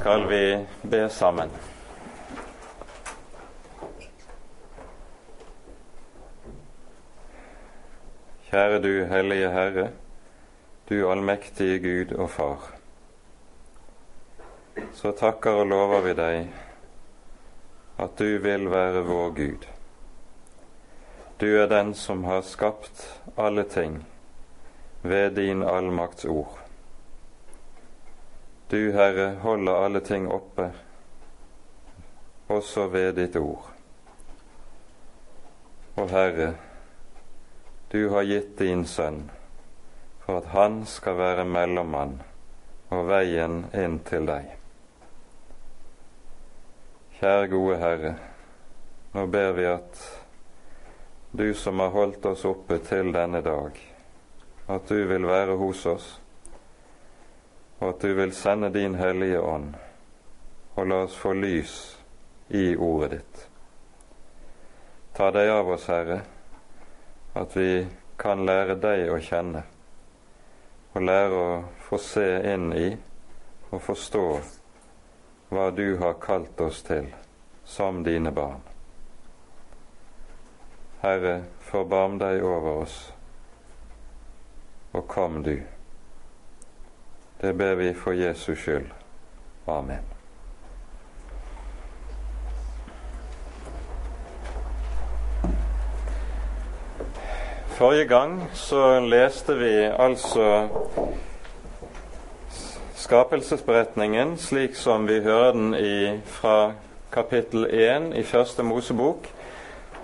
skal vi be sammen. Kjære du hellige Herre, du allmektige Gud og Far. Så takker og lover vi deg at du vil være vår Gud. Du er den som har skapt alle ting ved din allmakts ord. Du, Herre, holder alle ting oppe, også ved ditt ord. Og Herre, du har gitt din sønn for at han skal være mellommann og veien inn til deg. Kjære gode Herre, nå ber vi at du som har holdt oss oppe til denne dag, at du vil være hos oss, og at du vil sende din Hellige Ånd og la oss få lys i ordet ditt. Ta deg av oss, Herre, at vi kan lære deg å kjenne, og lære å få se inn i og forstå hva du har kalt oss til som dine barn. Herre, forbarm deg over oss, og kom du. Det ber vi for Jesus skyld. Amen. Forrige gang så leste vi altså skapelsesberetningen slik som vi hører den i, fra kapittel 1 i Første Mosebok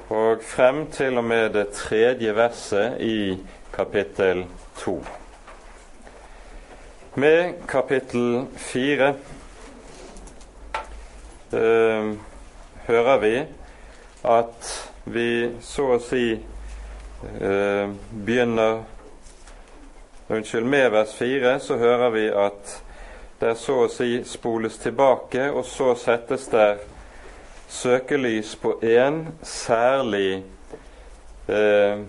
og frem til og med det tredje verset i kapittel 2. Med kapittel 4 eh, hører vi at vi så å si eh, begynner Unnskyld, med vers 4 så hører vi at det så å si spoles tilbake, og så settes der søkelys på én særlig eh,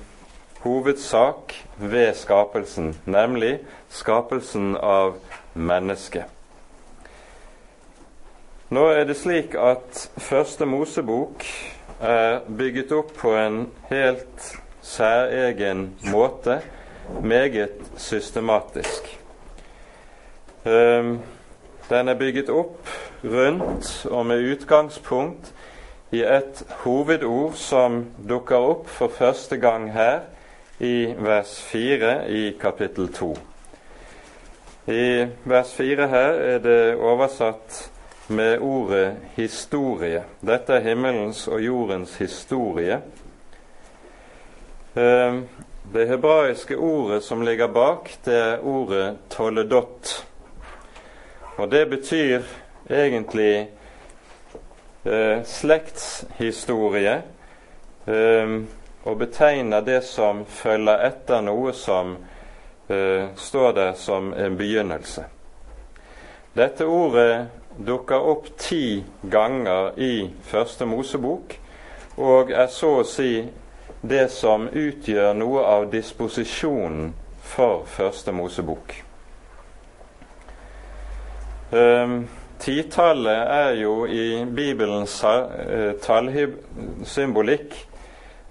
hovedsak ved skapelsen, nemlig skapelsen av mennesket. Nå er det slik at Første Mosebok er bygget opp på en helt særegen måte, meget systematisk. Ehm, den er bygget opp rundt og med utgangspunkt i et hovedord som dukker opp for første gang her i vers 4 i kapittel 2. I vers 4 her er det oversatt med ordet 'historie'. Dette er himmelens og jordens historie. Ehm, det hebraiske ordet som ligger bak, det er ordet 'toledot'. Og det betyr egentlig eh, slektshistorie eh, og betegner det som følger etter noe som eh, står der som en begynnelse. Dette ordet dukker opp ti ganger i Første Mosebok og er så å si det som utgjør noe av disposisjonen for Første Mosebok. Um, Titallet er jo i Bibelens uh, tallsymbolikk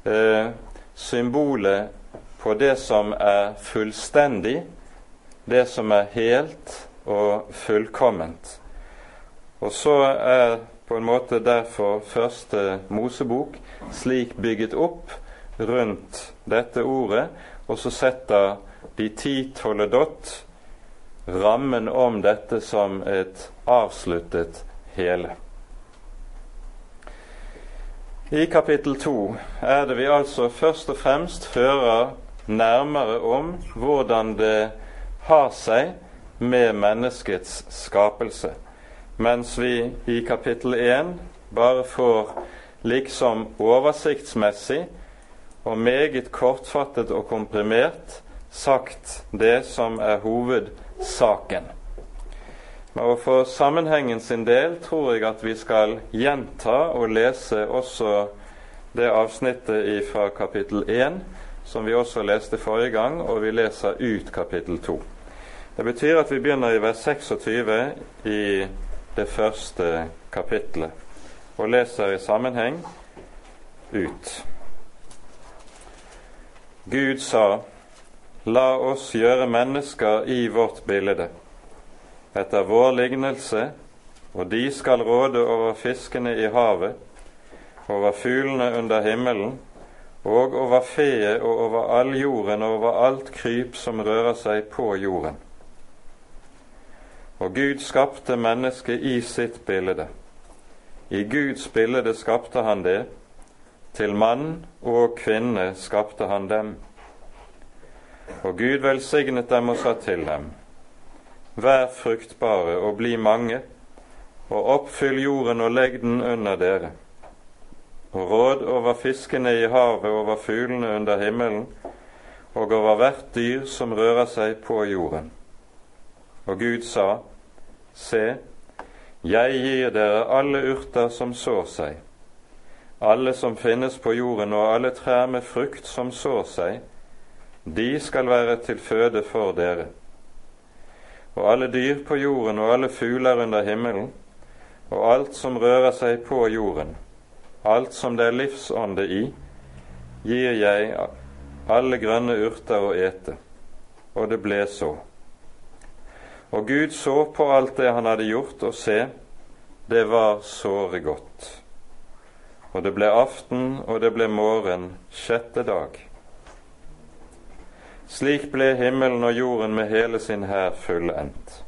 uh, symbolet på det som er fullstendig, det som er helt og fullkomment. Og så er på en måte derfor første Mosebok slik bygget opp rundt dette ordet, og så setter de ti toledott rammen om dette som et avsluttet hele. I kapittel to er det vi altså først og fremst hører nærmere om hvordan det har seg med menneskets skapelse, mens vi i kapittel én bare får liksom oversiktsmessig og meget kortfattet og komprimert sagt det som er hovedsaken. Og For sammenhengen sin del tror jeg at vi skal gjenta og lese også det avsnittet fra kapittel 1 som vi også leste forrige gang, og vi leser ut kapittel 2. Det betyr at vi begynner i vers 26 i det første kapitlet og leser i sammenheng ut. Gud sa, La oss gjøre mennesker i vårt bilde, etter vår lignelse, og de skal råde over fiskene i havet, over fuglene under himmelen, og over feet og over all jorden og over alt kryp som rører seg på jorden. Og Gud skapte mennesket i sitt bilde. I Guds bilde skapte han det, til mann og kvinne skapte han dem. Og Gud velsignet dem og sa til dem, Vær fruktbare og bli mange, og oppfyll jorden og legg den under dere. Og råd over fiskene i havet, over fuglene under himmelen, og over hvert dyr som rører seg på jorden. Og Gud sa, Se, jeg gir dere alle urter som sår seg, alle som finnes på jorden, og alle trær med frukt som sår seg, de skal være til føde for dere. Og alle dyr på jorden og alle fugler under himmelen, og alt som rører seg på jorden, alt som det er livsånde i, gir jeg alle grønne urter å ete. Og det ble så. Og Gud så på alt det han hadde gjort, og se, det var såre godt. Og det ble aften, og det ble morgen, sjette dag. Slik ble himmelen og jorden med hele sin hær fullendt.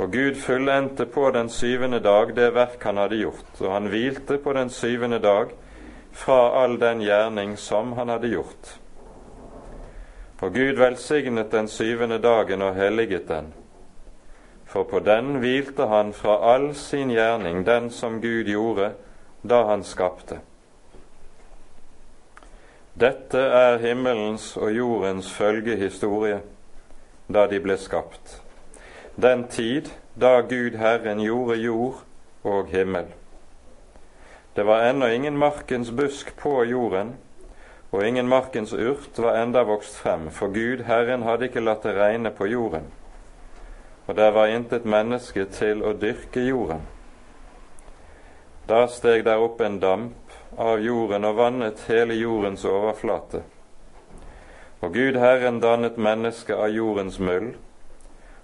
Og Gud fullendte på den syvende dag det verk han hadde gjort, og han hvilte på den syvende dag fra all den gjerning som han hadde gjort. Og Gud velsignet den syvende dagen og helliget den, for på den hvilte han fra all sin gjerning, den som Gud gjorde da han skapte. Dette er himmelens og jordens følgehistorie da de ble skapt, den tid da Gud Herren gjorde jord og himmel. Det var ennå ingen markens busk på jorden, og ingen markens urt var enda vokst frem, for Gud Herren hadde ikke latt det regne på jorden og der var intet menneske til å dyrke jorden. Da steg der opp en damp av jorden og vannet hele jordens overflate. Og Gud Herren dannet mennesket av jordens møll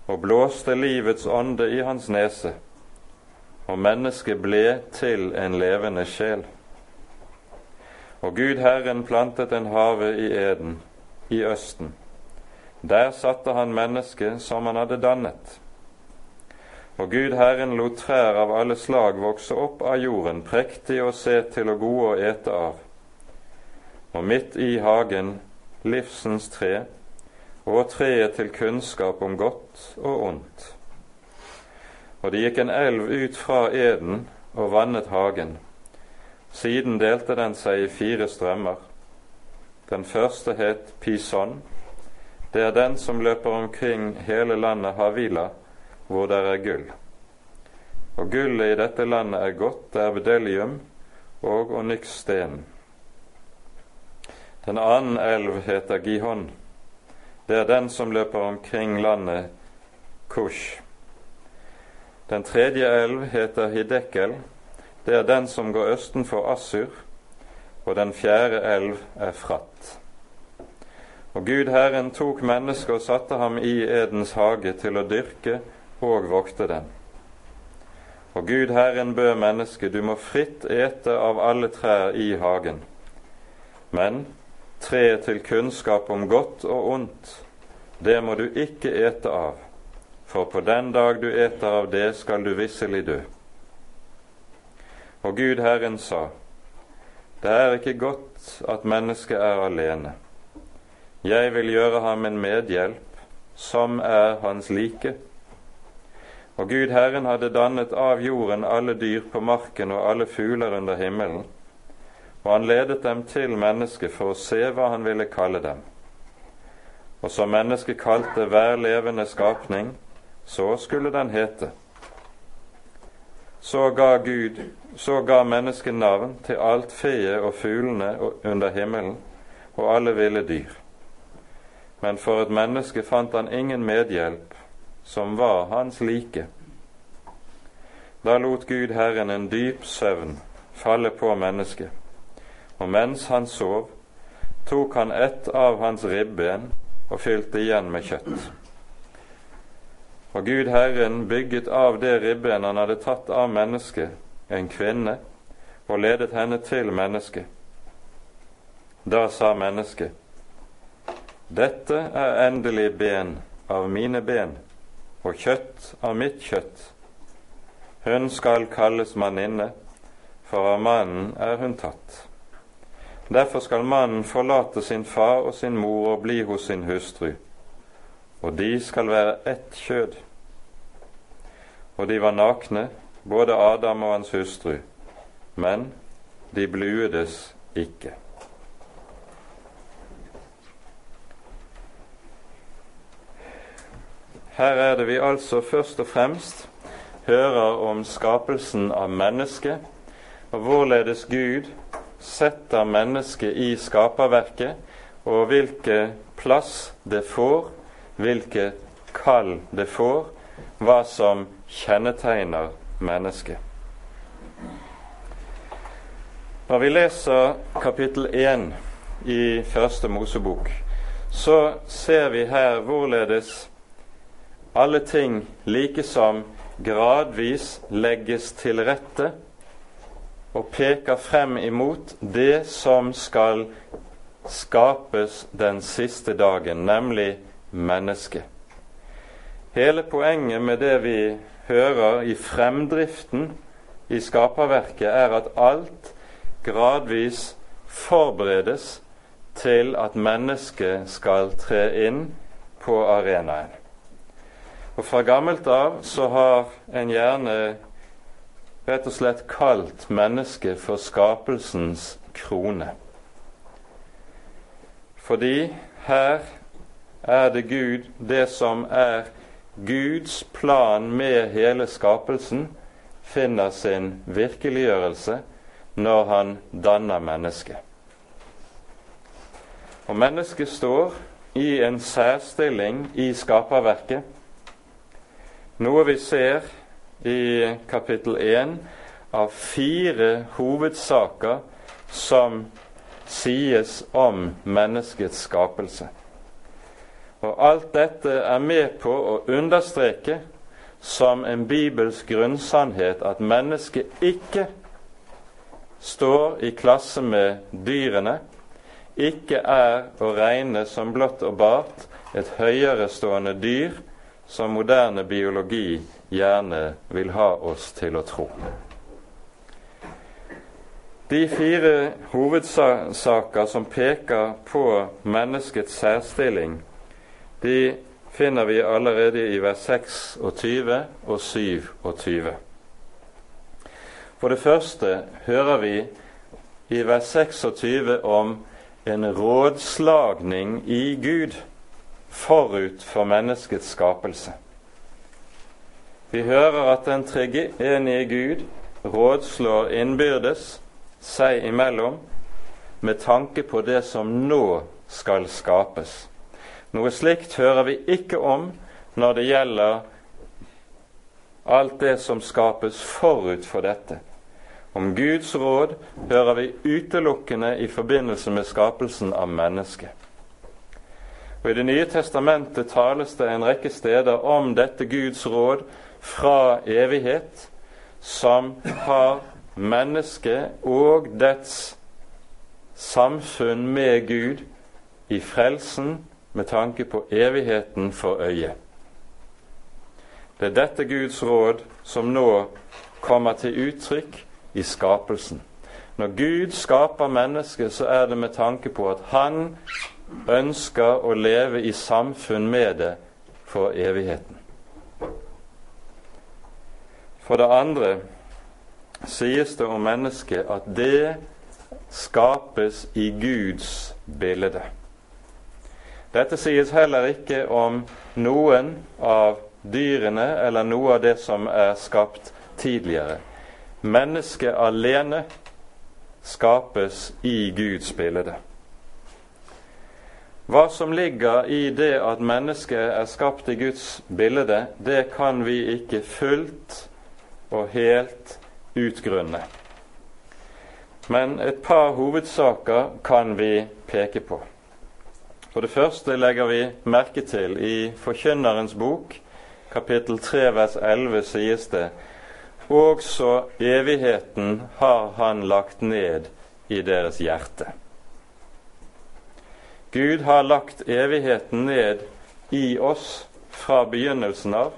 og blåste livets ånde i hans nese, og mennesket ble til en levende sjel. Og Gud Herren plantet en have i Eden, i Østen der satte han mennesket som han hadde dannet. Og Gud Herren lot trær av alle slag vokse opp av jorden, prektige å se til og gode å ete av. Og midt i hagen livsens tre og treet til kunnskap om godt og ondt. Og det gikk en elv ut fra Eden og vannet hagen. Siden delte den seg i fire strømmer. Den første het Pison, det er den som løper omkring hele landet Havila, hvor det er gull. Og gullet i dette landet er godt, det er bedelium og onyxsten. Den annen elv heter Gihon. Det er den som løper omkring landet Kush. Den tredje elv heter Hidekel. Det er den som går østen for Assur. Og den fjerde elv er Fratt. Og Gud Herren tok mennesket og satte ham i Edens hage til å dyrke og vokte den. Og Gud Herren bød mennesket, du må fritt ete av alle trær i hagen. Men treet til kunnskap om godt og ondt, det må du ikke ete av, for på den dag du eter av det, skal du visselig dø. Og Gud Herren sa, det er ikke godt at mennesket er alene. Jeg vil gjøre ham en medhjelp, som er hans like. Og Gud Herren hadde dannet av jorden alle dyr på marken og alle fugler under himmelen, og han ledet dem til mennesket for å se hva han ville kalle dem. Og som mennesket kalte hver levende skapning, så skulle den hete. Så ga Gud, så ga mennesket navn til alt feet og fuglene under himmelen og alle ville dyr men for et menneske fant han ingen medhjelp som var hans like. Da lot Gud Herren en dyp søvn falle på mennesket, og mens han sov, tok han ett av hans ribben og fylte igjen med kjøtt. Og Gud Herren bygget av det ribben han hadde tatt av mennesket, en kvinne, og ledet henne til mennesket. Da sa mennesket, Dette er endelig ben av mine ben og kjøtt av mitt kjøtt. Hun skal kalles manninne, for av mannen er hun tatt. Derfor skal mannen forlate sin far og sin mor og bli hos sin hustru, og de skal være ett kjød. Og de var nakne, både Adam og hans hustru, men de bluedes ikke. Her er det vi altså først og fremst hører om skapelsen av mennesket, og hvorledes Gud setter mennesket i skaperverket, og hvilken plass det får, hvilke kall det får, hva som kjennetegner mennesket. Når vi leser kapittel 1 i Første Mosebok, så ser vi her hvorledes alle ting likesom gradvis legges til rette og peker frem imot det som skal skapes den siste dagen, nemlig mennesket. Hele poenget med det vi hører i fremdriften i skaperverket, er at alt gradvis forberedes til at mennesket skal tre inn på arenaen. Og Fra gammelt av så har en gjerne rett og slett kalt mennesket for skapelsens krone. Fordi her er det Gud, det som er Guds plan med hele skapelsen, finner sin virkeliggjørelse når han danner mennesket. Og mennesket står i en særstilling i skaperverket, noe vi ser i kapittel 1 av fire hovedsaker som sies om menneskets skapelse. Og alt dette er med på å understreke som en bibelsk grunnsannhet at mennesket ikke står i klasse med dyrene, ikke er å regne som blått og bart et høyerestående dyr som moderne biologi gjerne vil ha oss til å tro. De fire hovedsaker som peker på menneskets særstilling, de finner vi allerede i vers 26 og 27. For det første hører vi i vers 26 om en rådslagning i Gud forut for menneskets skapelse. Vi hører at den treenige Gud rådslår innbyrdes seg imellom med tanke på det som nå skal skapes. Noe slikt hører vi ikke om når det gjelder alt det som skapes forut for dette. Om Guds råd hører vi utelukkende i forbindelse med skapelsen av mennesket. Og I Det nye testamentet tales det en rekke steder om dette Guds råd fra evighet, som har mennesket og dets samfunn med Gud i frelsen med tanke på evigheten for øyet. Det er dette Guds råd som nå kommer til uttrykk i skapelsen. Når Gud skaper mennesket, så er det med tanke på at han ønsker å leve i samfunn med det for evigheten. For det andre sies det om mennesket at det skapes i Guds bilde. Dette sies heller ikke om noen av dyrene eller noe av det som er skapt tidligere. Mennesket alene skapes i Guds bilde. Hva som ligger i det at mennesket er skapt i Guds bilde, det kan vi ikke fullt og helt utgrunne. Men et par hovedsaker kan vi peke på. For det første legger vi merke til i Forkynnerens bok, kapittel 3 vers 11, sies det også evigheten har han lagt ned i deres hjerte. Gud har lagt evigheten ned i oss fra begynnelsen av.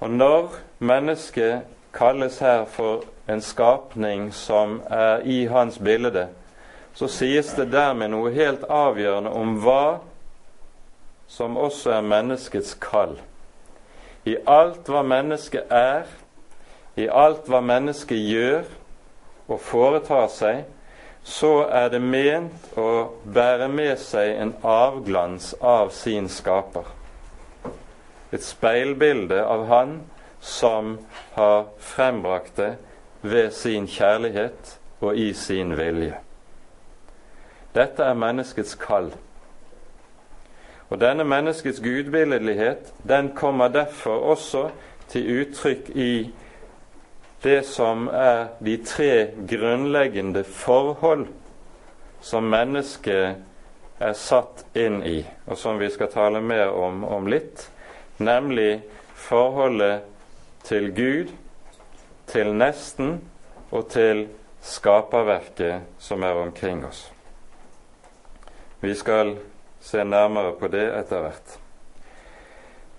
Og når mennesket kalles her for en skapning som er i hans bilde, så sies det dermed noe helt avgjørende om hva som også er menneskets kall. I alt hva mennesket er, i alt hva mennesket gjør og foretar seg, så er det ment å bære med seg en avglans av sin skaper. Et speilbilde av Han som har frembrakt det ved sin kjærlighet og i sin vilje. Dette er menneskets kall. Og denne menneskets gudbilledlighet den kommer derfor også til uttrykk i det som er de tre grunnleggende forhold som mennesket er satt inn i, og som vi skal tale mer om om litt, nemlig forholdet til Gud, til nesten og til skaperverket som er omkring oss. Vi skal se nærmere på det etter hvert.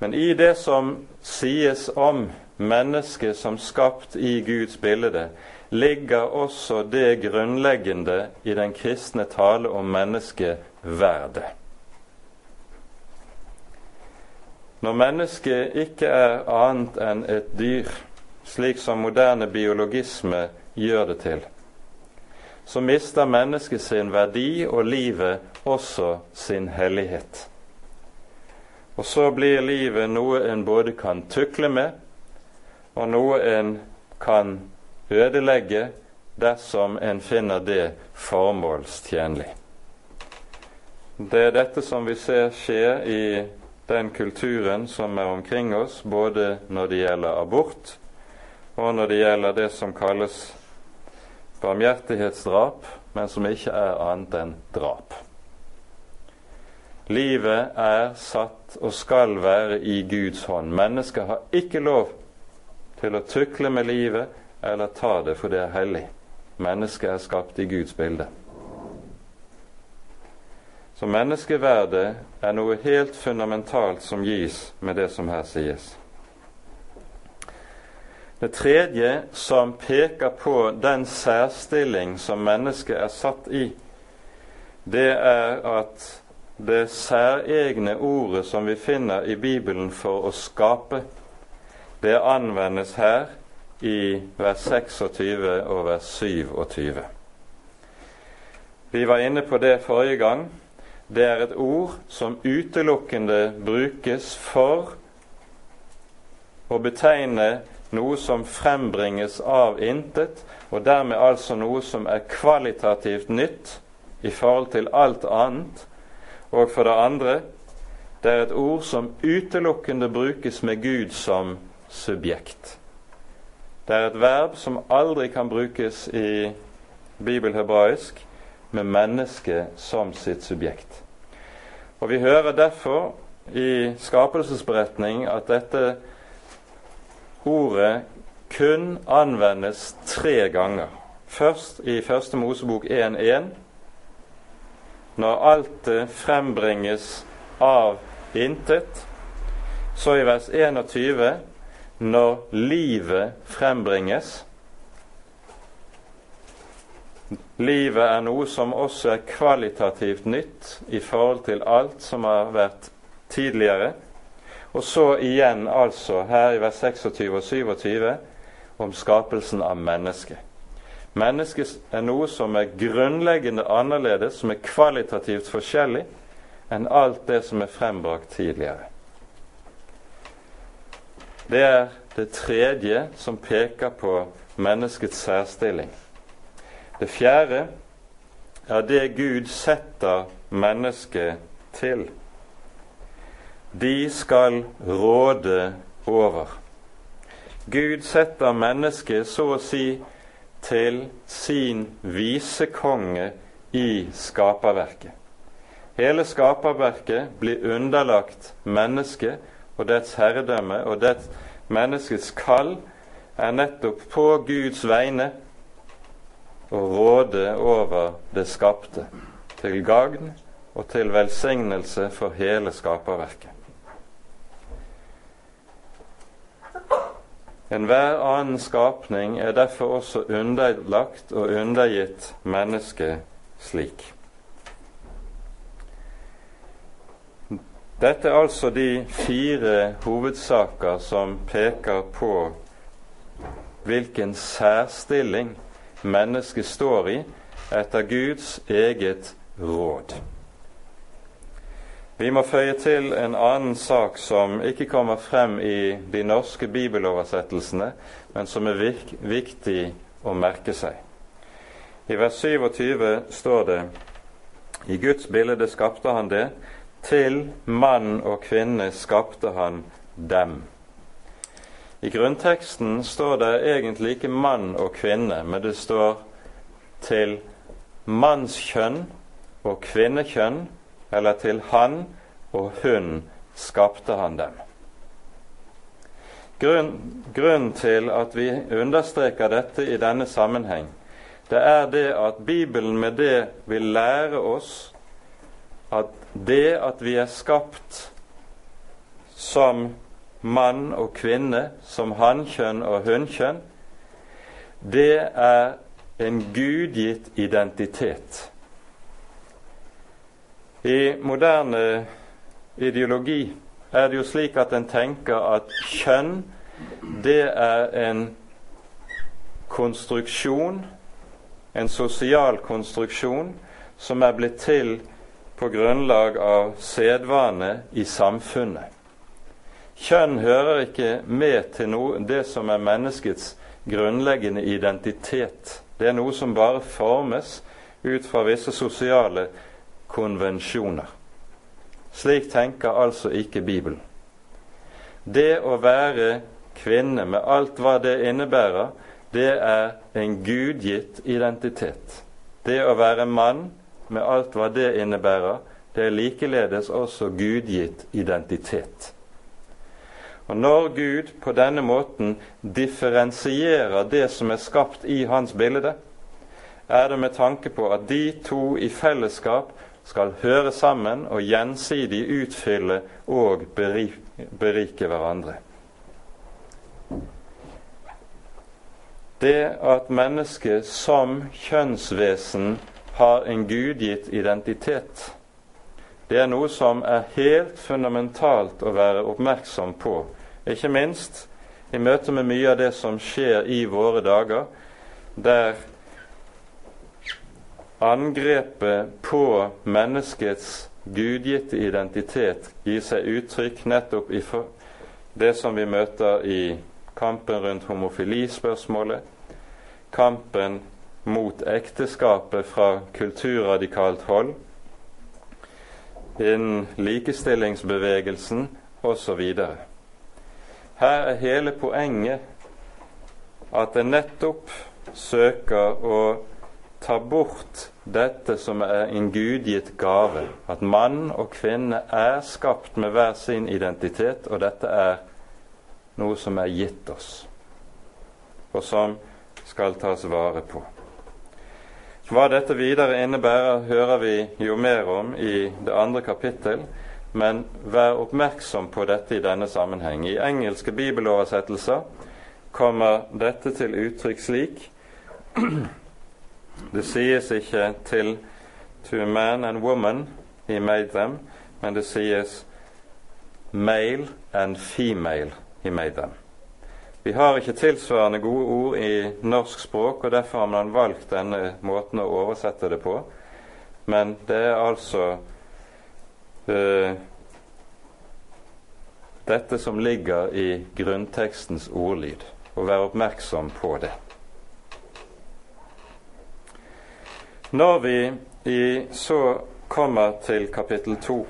Men i det som sies om mennesket som skapt i Guds bilde, ligger også det grunnleggende i den kristne tale om menneskeverdet. Når mennesket ikke er annet enn et dyr, slik som moderne biologisme gjør det til, så mister mennesket sin verdi og livet også sin hellighet. Og så blir livet noe en både kan tukle med, og noe en kan ødelegge dersom en finner det formålstjenlig. Det er dette som vi ser skje i den kulturen som er omkring oss, både når det gjelder abort, og når det gjelder det som kalles barmhjertighetsdrap, men som ikke er annet enn drap. Livet er satt og skal være i Guds hånd. Mennesket har ikke lov til å tukle med livet eller ta det for det er hellig. Mennesket er skapt i Guds bilde. Så menneskeverdet er noe helt fundamentalt som gis med det som her sies. Det tredje som peker på den særstilling som mennesket er satt i, det er at det særegne ordet som vi finner i Bibelen for å skape, det anvendes her i vers 26 og vers 27. Vi var inne på det forrige gang. Det er et ord som utelukkende brukes for å betegne noe som frembringes av intet, og dermed altså noe som er kvalitativt nytt i forhold til alt annet. Og for det andre, det er et ord som utelukkende brukes med Gud som subjekt. Det er et verb som aldri kan brukes i bibelhebraisk med mennesket som sitt subjekt. Og Vi hører derfor i skapelsesberetning at dette ordet kun anvendes tre ganger. Først i Første Mosebok 1.1, når alt frembringes av intet. Så i vers 21 når livet frembringes. Livet er noe som også er kvalitativt nytt i forhold til alt som har vært tidligere. Og så igjen altså her i vers 26 og 27 om skapelsen av mennesket. Mennesket er noe som er grunnleggende annerledes, som er kvalitativt forskjellig enn alt det som er frembrakt tidligere. Det er det tredje som peker på menneskets særstilling. Det fjerde er det Gud setter mennesket til. De skal råde over. Gud setter mennesket så å si til sin visekonge i skaperverket. Hele skaperverket blir underlagt mennesket og dets herredømme, og dets menneskets kall er nettopp på Guds vegne å råde over det skapte, til gagn og til velsignelse for hele skaperverket. Enhver annen skapning er derfor også underlagt og undergitt mennesket slik. Dette er altså de fire hovedsaker som peker på hvilken særstilling mennesket står i etter Guds eget råd. Vi må føye til en annen sak som ikke kommer frem i de norske bibeloversettelsene, men som er viktig å merke seg. I vers 27 står det i Guds bilde skapte han det, til mann og kvinne skapte han dem. I grunnteksten står det egentlig ikke mann og kvinne, men det står til mannskjønn og kvinnekjønn eller til han og hun skapte han dem. Grunnen grunn til at vi understreker dette i denne sammenheng, det er det at Bibelen med det vil lære oss at det at vi er skapt som mann og kvinne, som hannkjønn og hunnkjønn, det er en gudgitt identitet. I moderne ideologi er det jo slik at en tenker at kjønn, det er en konstruksjon, en sosial konstruksjon, som er blitt til på grunnlag av sedvane i samfunnet. Kjønn hører ikke med til noe, det som er menneskets grunnleggende identitet. Det er noe som bare formes ut fra visse sosiale konvensjoner. Slik tenker altså ikke Bibelen. Det å være kvinne med alt hva det innebærer, det er en gudgitt identitet. Det å være mann med alt hva det innebærer, det er likeledes også gudgitt identitet. Og Når Gud på denne måten differensierer det som er skapt i hans bilde, er det med tanke på at de to i fellesskap skal høre sammen og gjensidig utfylle og berike hverandre. Det at mennesket som kjønnsvesen har en gudgitt identitet, det er noe som er helt fundamentalt å være oppmerksom på. Ikke minst i møte med mye av det som skjer i våre dager, der Angrepet på menneskets gudgitte identitet gir seg uttrykk nettopp i det som vi møter i kampen rundt homofilispørsmålet, kampen mot ekteskapet fra kulturradikalt hold, innen likestillingsbevegelsen osv. Her er hele poenget at en nettopp søker å ta bort dette som er en gudgitt gave, at mann og kvinne er skapt med hver sin identitet, og dette er noe som er gitt oss, og som skal tas vare på. Hva dette videre innebærer, hører vi jo mer om i det andre kapittel, men vær oppmerksom på dette i denne sammenheng. I engelske bibeloversettelser kommer dette til uttrykk slik det sies ikke til 'to man and woman he made them', men det sies 'male and female he made them'. Vi har ikke tilsvarende gode ord i norsk språk, og derfor har man valgt denne måten å oversette det på. Men det er altså uh, dette som ligger i grunntekstens ordlyd, og vær oppmerksom på det. Når vi i, så kommer til kapittel to,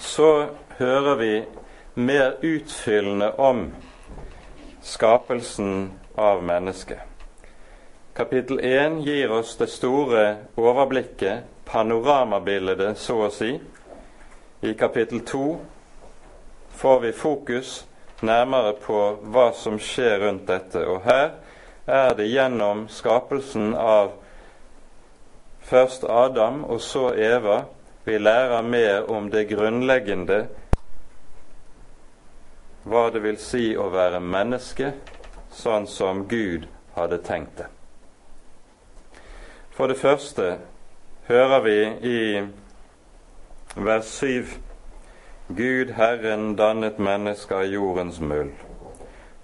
så hører vi mer utfyllende om skapelsen av mennesket. Kapittel 1 gir oss det store overblikket, panoramabildet, så å si. I kapittel 2 får vi fokus nærmere på hva som skjer rundt dette. Og her er det gjennom skapelsen av først Adam og så Eva vi lærer mer om det grunnleggende, hva det vil si å være menneske, sånn som Gud hadde tenkt det. For det første hører vi i vers 7 Gud Herren dannet mennesket av jordens muld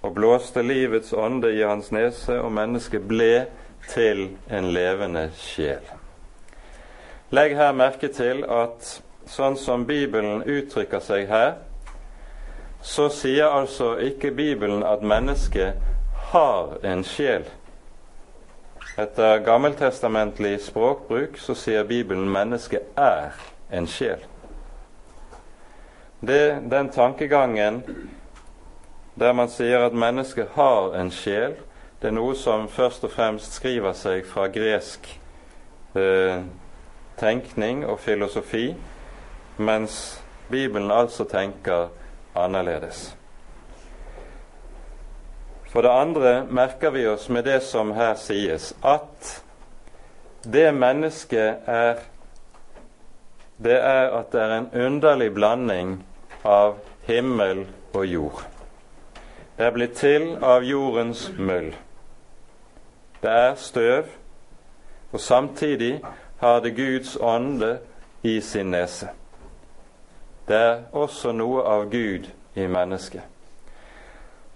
og blåste livets ånde i hans nese, og mennesket ble til en levende sjel. Legg her merke til at sånn som Bibelen uttrykker seg her, så sier altså ikke Bibelen at mennesket har en sjel. Etter gammeltestamentlig språkbruk så sier Bibelen mennesket er en sjel. Det, den tankegangen der man sier at mennesket har en sjel, det er noe som først og fremst skriver seg fra gresk eh, tenkning og filosofi, mens Bibelen altså tenker annerledes. For det andre merker vi oss med det som her sies, at det mennesket er Det er at det er en underlig blanding av himmel og jord. Det er blitt til av jordens møll. Det er støv, og samtidig har det Guds ånde i sin nese. Det er også noe av Gud i mennesket.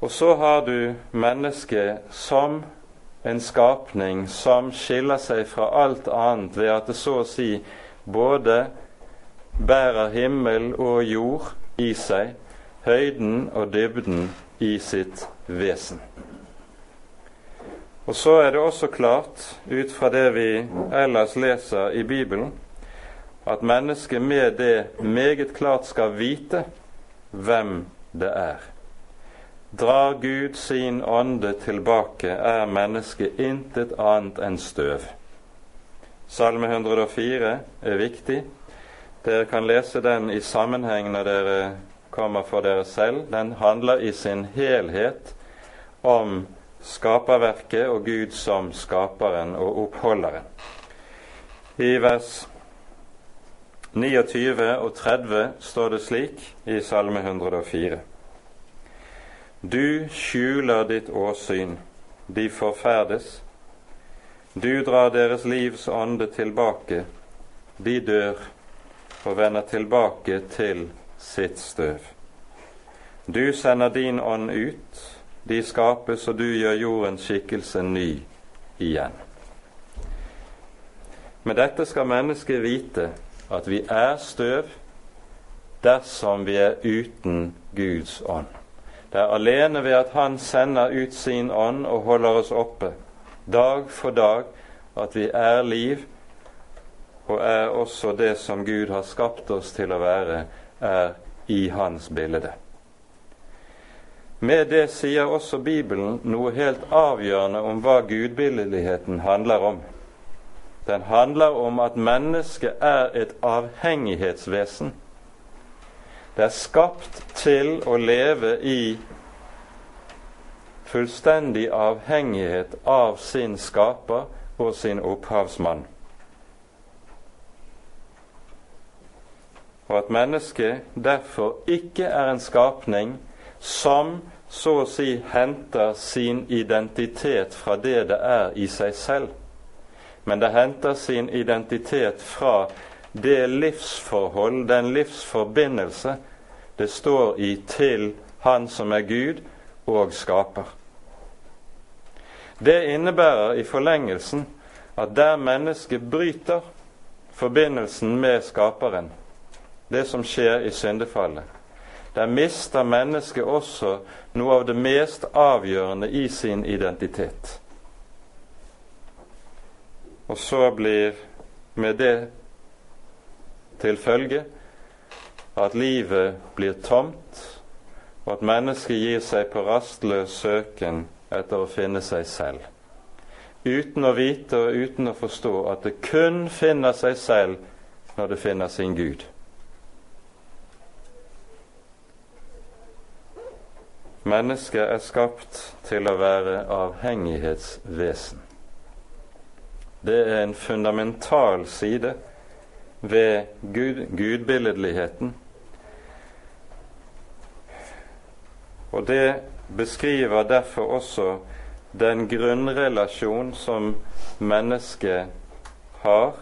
Og så har du mennesket som en skapning som skiller seg fra alt annet ved at det så å si både bærer himmel og jord i seg, høyden og dybden i sitt vesen. Og så er det også klart, ut fra det vi ellers leser i Bibelen, at mennesket med det meget klart skal vite hvem det er. Drar Gud sin ånde tilbake, er mennesket intet annet enn støv. Salme 104 er viktig. Dere kan lese den i sammenheng når dere kommer for dere selv. Den handler i sin helhet om skaperverket og Gud som skaperen og oppholderen. I vers 29 og 30 står det slik i Salme 104. Du skjuler ditt åsyn, de forferdes. Du drar deres livs ånde tilbake, de dør og vender tilbake til sitt støv. Du sender din ånd ut, de skapes, og du gjør jordens skikkelse ny igjen. Med dette skal mennesket vite at vi er støv dersom vi er uten Guds ånd. Det er alene ved at Han sender ut sin ånd og holder oss oppe dag for dag, at vi er liv og er også det som Gud har skapt oss til å være, er i Hans bilde. Med det sier også Bibelen noe helt avgjørende om hva gudbildeligheten handler om. Den handler om at mennesket er et avhengighetsvesen. Det er skapt til å leve i fullstendig avhengighet av sin skaper og sin opphavsmann. Og at mennesket derfor ikke er en skapning som så å si henter sin identitet fra det det er i seg selv, men det henter sin identitet fra det livsforhold, den livsforbindelse, det står i til Han som er Gud og skaper. Det innebærer i forlengelsen at der mennesket bryter forbindelsen med Skaperen, det som skjer i syndefallet, der mister mennesket også noe av det mest avgjørende i sin identitet. Og så blir med det til følge at livet blir tomt, og at mennesket gir seg på rastløs søken etter å finne seg selv, uten å vite og uten å forstå at det kun finner seg selv når det finner sin Gud. Mennesket er skapt til å være avhengighetsvesen. Det er en fundamental side ved Gud, gudbilledligheten Og det beskriver derfor også den grunnrelasjon som mennesket har.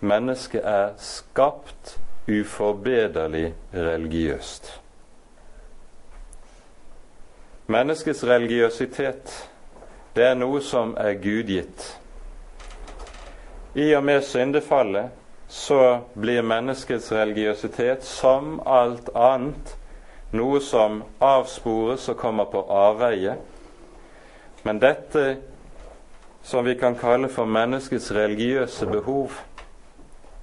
Mennesket er skapt uforbederlig religiøst. Menneskets religiøsitet, det er noe som er gudgitt. I og med syndefallet så blir menneskets religiøsitet som alt annet noe som avspores og kommer på avveie. Men dette som vi kan kalle for menneskets religiøse behov,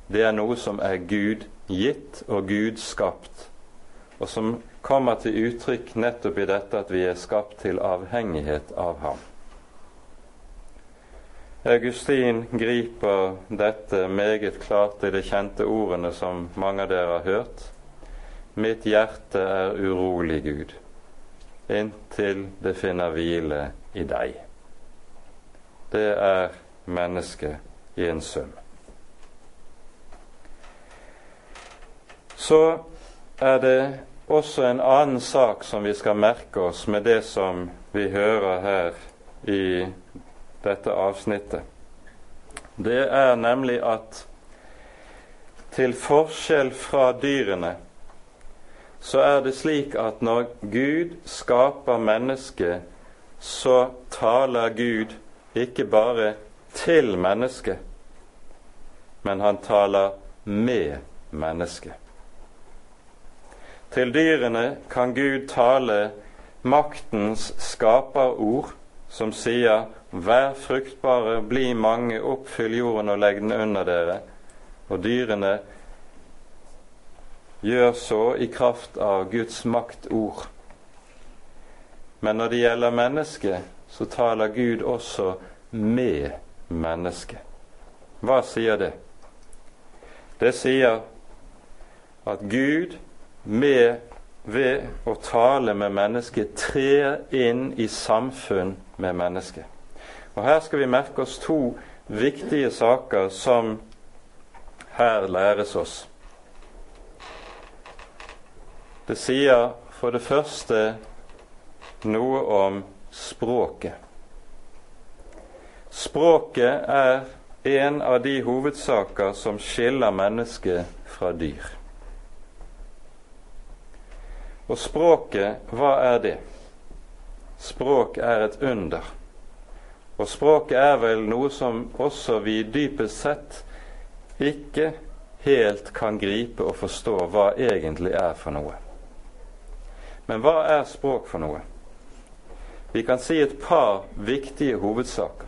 det er noe som er Gud gitt og Gud skapt, og som kommer til uttrykk nettopp i dette at vi er skapt til avhengighet av ham. Augustin griper dette meget klart i de kjente ordene som mange av dere har hørt. Mitt hjerte er urolig, Gud, inntil det finner hvile i deg. Det er mennesket i en sum. Så er det også en annen sak som vi skal merke oss med det som vi hører her i dette avsnittet. Det er nemlig at til forskjell fra dyrene så er det slik at når Gud skaper mennesket, så taler Gud ikke bare til mennesket, men han taler med mennesket. Til dyrene kan Gud tale maktens skaperord, som sier 'Vær fruktbare, bli mange, oppfyll jorden og legg den under dere'. Og dyrene gjør så i kraft av Guds maktord. Men når det gjelder mennesket, så taler Gud også med mennesket. Hva sier det? Det sier at Gud med, ved å tale med mennesket trer inn i samfunn med mennesket. Og Her skal vi merke oss to viktige saker som her læres oss. Det sier for det første noe om språket. Språket er en av de hovedsaker som skiller mennesket fra dyr. Og språket, hva er det? Språk er et under. Og språket er vel noe som også vi dypest sett ikke helt kan gripe og forstå hva egentlig er for noe. Men hva er språk for noe? Vi kan si et par viktige hovedsaker.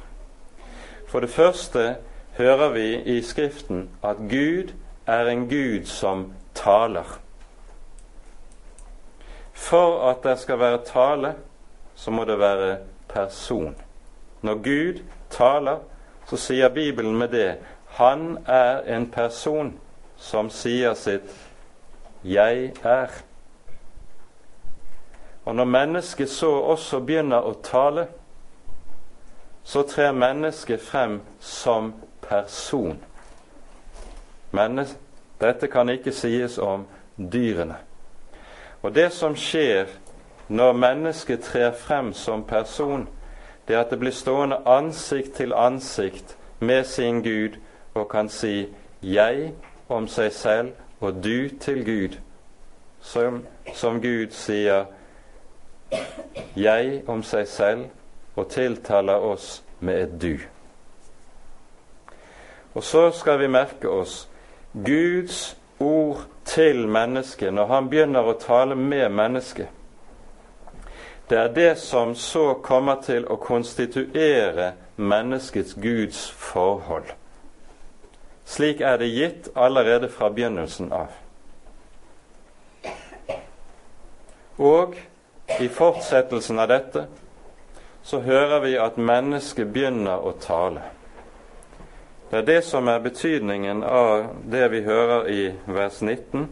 For det første hører vi i Skriften at Gud er en Gud som taler. For at det skal være tale, så må det være person. Når Gud taler, så sier Bibelen med det han er en person som sier sitt 'jeg er'. Og når mennesket så også begynner å tale, så trer mennesket frem som person. Mennes dette kan ikke sies om dyrene. Og det som skjer når mennesket trer frem som person, det at det blir stående ansikt til ansikt med sin Gud og kan si 'jeg' om seg selv og 'du' til Gud, som, som Gud sier jeg om seg selv og tiltaler oss med et du. Og så skal vi merke oss Guds ord til mennesket når han begynner å tale med mennesket. Det er det som så kommer til å konstituere menneskets Guds forhold. Slik er det gitt allerede fra begynnelsen av. Og i fortsettelsen av dette så hører vi at mennesket begynner å tale. Det er det som er betydningen av det vi hører i vers 19.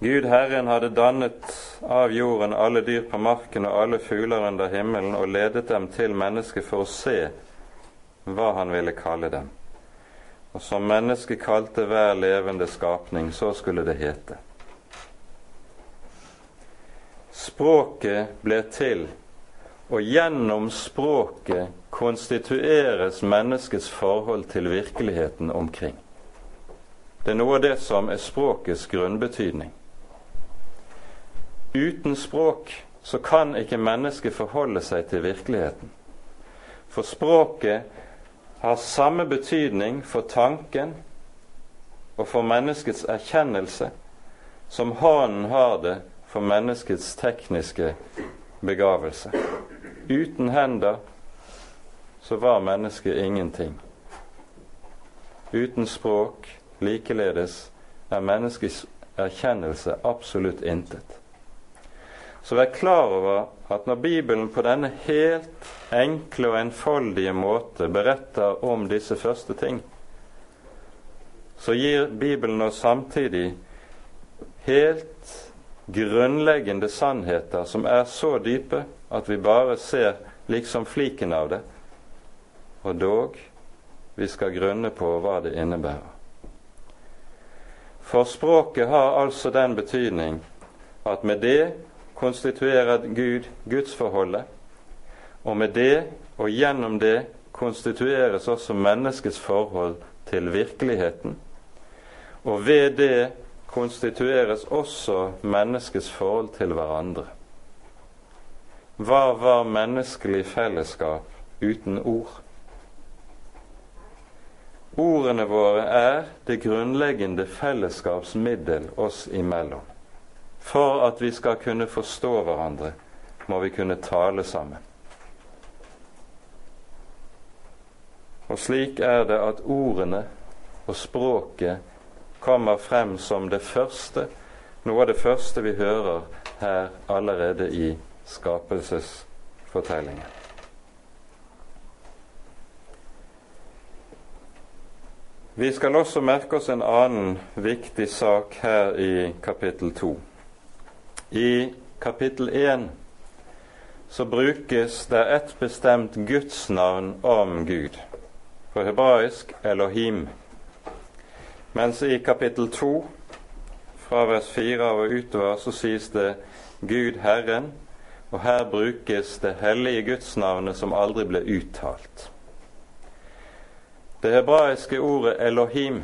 Gud Herren hadde dannet av jorden alle dyr på marken og alle fugler under himmelen og ledet dem til mennesket for å se hva han ville kalle dem. Og som mennesket kalte hver levende skapning, så skulle det hete. Språket ble til, og gjennom språket konstitueres menneskets forhold til virkeligheten omkring. Det er noe av det som er språkets grunnbetydning. Uten språk så kan ikke mennesket forholde seg til virkeligheten. For språket har samme betydning for tanken og for menneskets erkjennelse som hånden har det for menneskets tekniske begavelse. Uten hender så var mennesket ingenting. Uten språk likeledes er menneskets erkjennelse absolutt intet. Så vær klar over at når Bibelen på denne helt enkle og enfoldige måte beretter om disse første ting, så gir Bibelen oss samtidig helt grunnleggende sannheter som er så dype at vi bare ser liksom fliken av det, og dog vi skal grunne på hva det innebærer. For språket har altså den betydning at med det konstituerer Gud gudsforholdet, og med det og gjennom det konstitueres også menneskets forhold til virkeligheten. Og ved det konstitueres også menneskets forhold til hverandre. Hva var menneskelig fellesskap uten ord? Ordene våre er det grunnleggende fellesskapsmiddel oss imellom. For at vi skal kunne forstå hverandre, må vi kunne tale sammen. Og slik er det at ordene og språket kommer frem som det første, noe av det første vi hører her allerede i skapelsesfortellingen. Vi skal også merke oss en annen viktig sak her i kapittel 2. I kapittel 1 så brukes det et bestemt gudsnavn om Gud. På hebraisk Elohim. Mens i kapittel 2, fra vers 4 og utover, så sies det Gud Herren, og her brukes det hellige gudsnavnet som aldri ble uttalt. Det hebraiske ordet Elohim,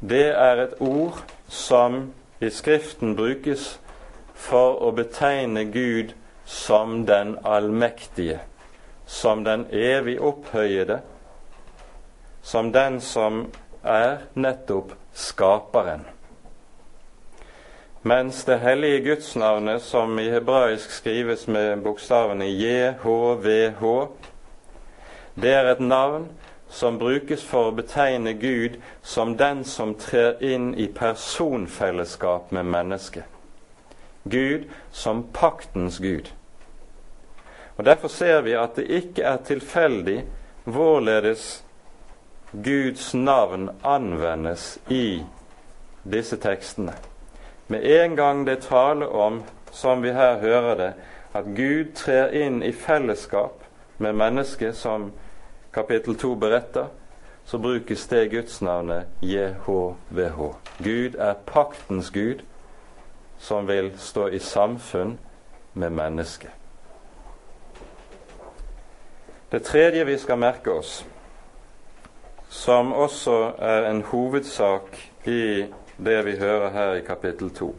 det er et ord som i Skriften brukes for å betegne Gud som den allmektige, som den evig opphøyede, som den som er nettopp Skaperen. Mens det hellige gudsnavnet, som i hebraisk skrives med bokstavene JHVH, det er et navn som brukes for å betegne Gud som den som trer inn i personfellesskap med mennesket. Gud som paktens Gud. Og Derfor ser vi at det ikke er tilfeldig hvorledes Guds navn anvendes i disse tekstene. Med en gang det taler om, som vi her hører det, at Gud trer inn i fellesskap med mennesket, som kapittel 2 beretter, så brukes det gudsnavnet JHVH. Gud er paktens Gud, som vil stå i samfunn med mennesket. Det tredje vi skal merke oss, som også er en hovedsak i det vi hører her i kapittel 2.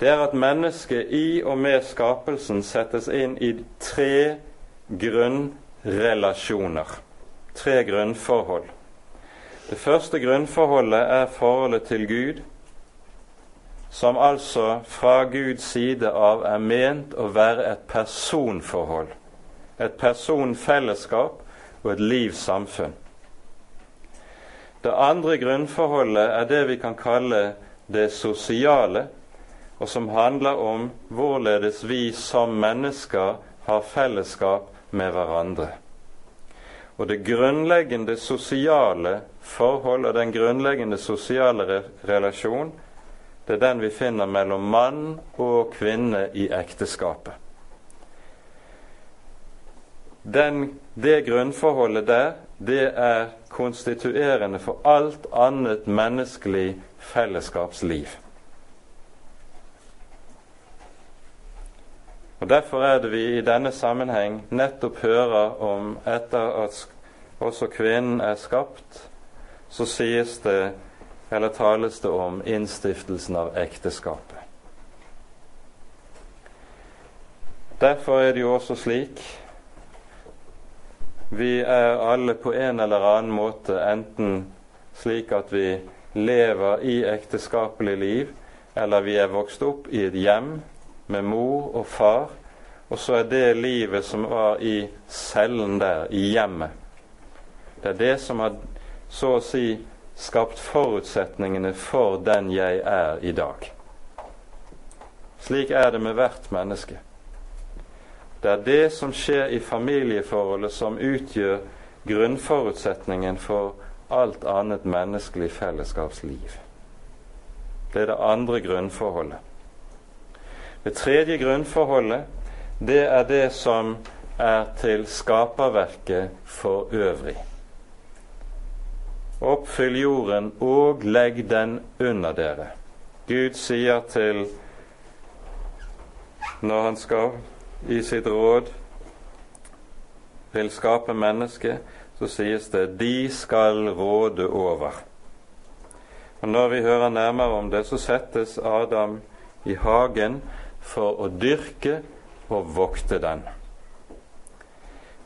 Det er at mennesket i og med skapelsen settes inn i tre grunnrelasjoner. Tre grunnforhold. Det første grunnforholdet er forholdet til Gud, som altså fra Guds side av er ment å være et personforhold. Et personfellesskap og et livssamfunn. Det andre grunnforholdet er det vi kan kalle det sosiale, og som handler om hvorledes vi som mennesker har fellesskap med hverandre. Og det grunnleggende sosiale forhold og den grunnleggende sosiale relasjon, det er den vi finner mellom mann og kvinne i ekteskapet. Den, det grunnforholdet der, det er konstituerende for alt annet menneskelig fellesskapsliv. Og Derfor er det vi i denne sammenheng nettopp hører om etter at også kvinnen er skapt, så sies det, eller tales det om, innstiftelsen av ekteskapet. Derfor er det jo også slik vi er alle på en eller annen måte enten slik at vi lever i ekteskapelig liv, eller vi er vokst opp i et hjem med mor og far, og så er det livet som var i cellen der, i hjemmet. Det er det som har så å si skapt forutsetningene for den jeg er i dag. Slik er det med hvert menneske. Det er det som skjer i familieforholdet, som utgjør grunnforutsetningen for alt annet menneskelig fellesskapsliv. Det er det andre grunnforholdet. Det tredje grunnforholdet, det er det som er til skaperverket for øvrig. Oppfyll jorden og legg den under dere. Gud sier til når han skal i sitt råd vil skape mennesket, så sies det 'de skal råde over'. Og Når vi hører nærmere om det, så settes Adam i hagen for å dyrke og vokte den.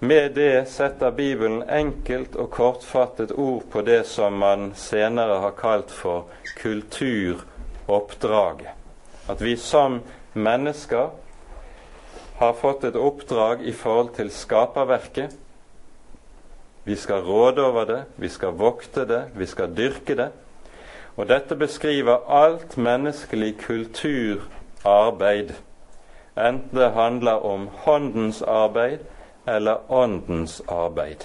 Med det setter Bibelen enkelt og kortfattet ord på det som man senere har kalt for kulturoppdraget. At vi som mennesker har fått et oppdrag i forhold til skaperverket. Vi skal råde over det, vi skal vokte det, vi skal dyrke det. Og dette beskriver alt menneskelig kulturarbeid enten det handler om håndens arbeid eller åndens arbeid.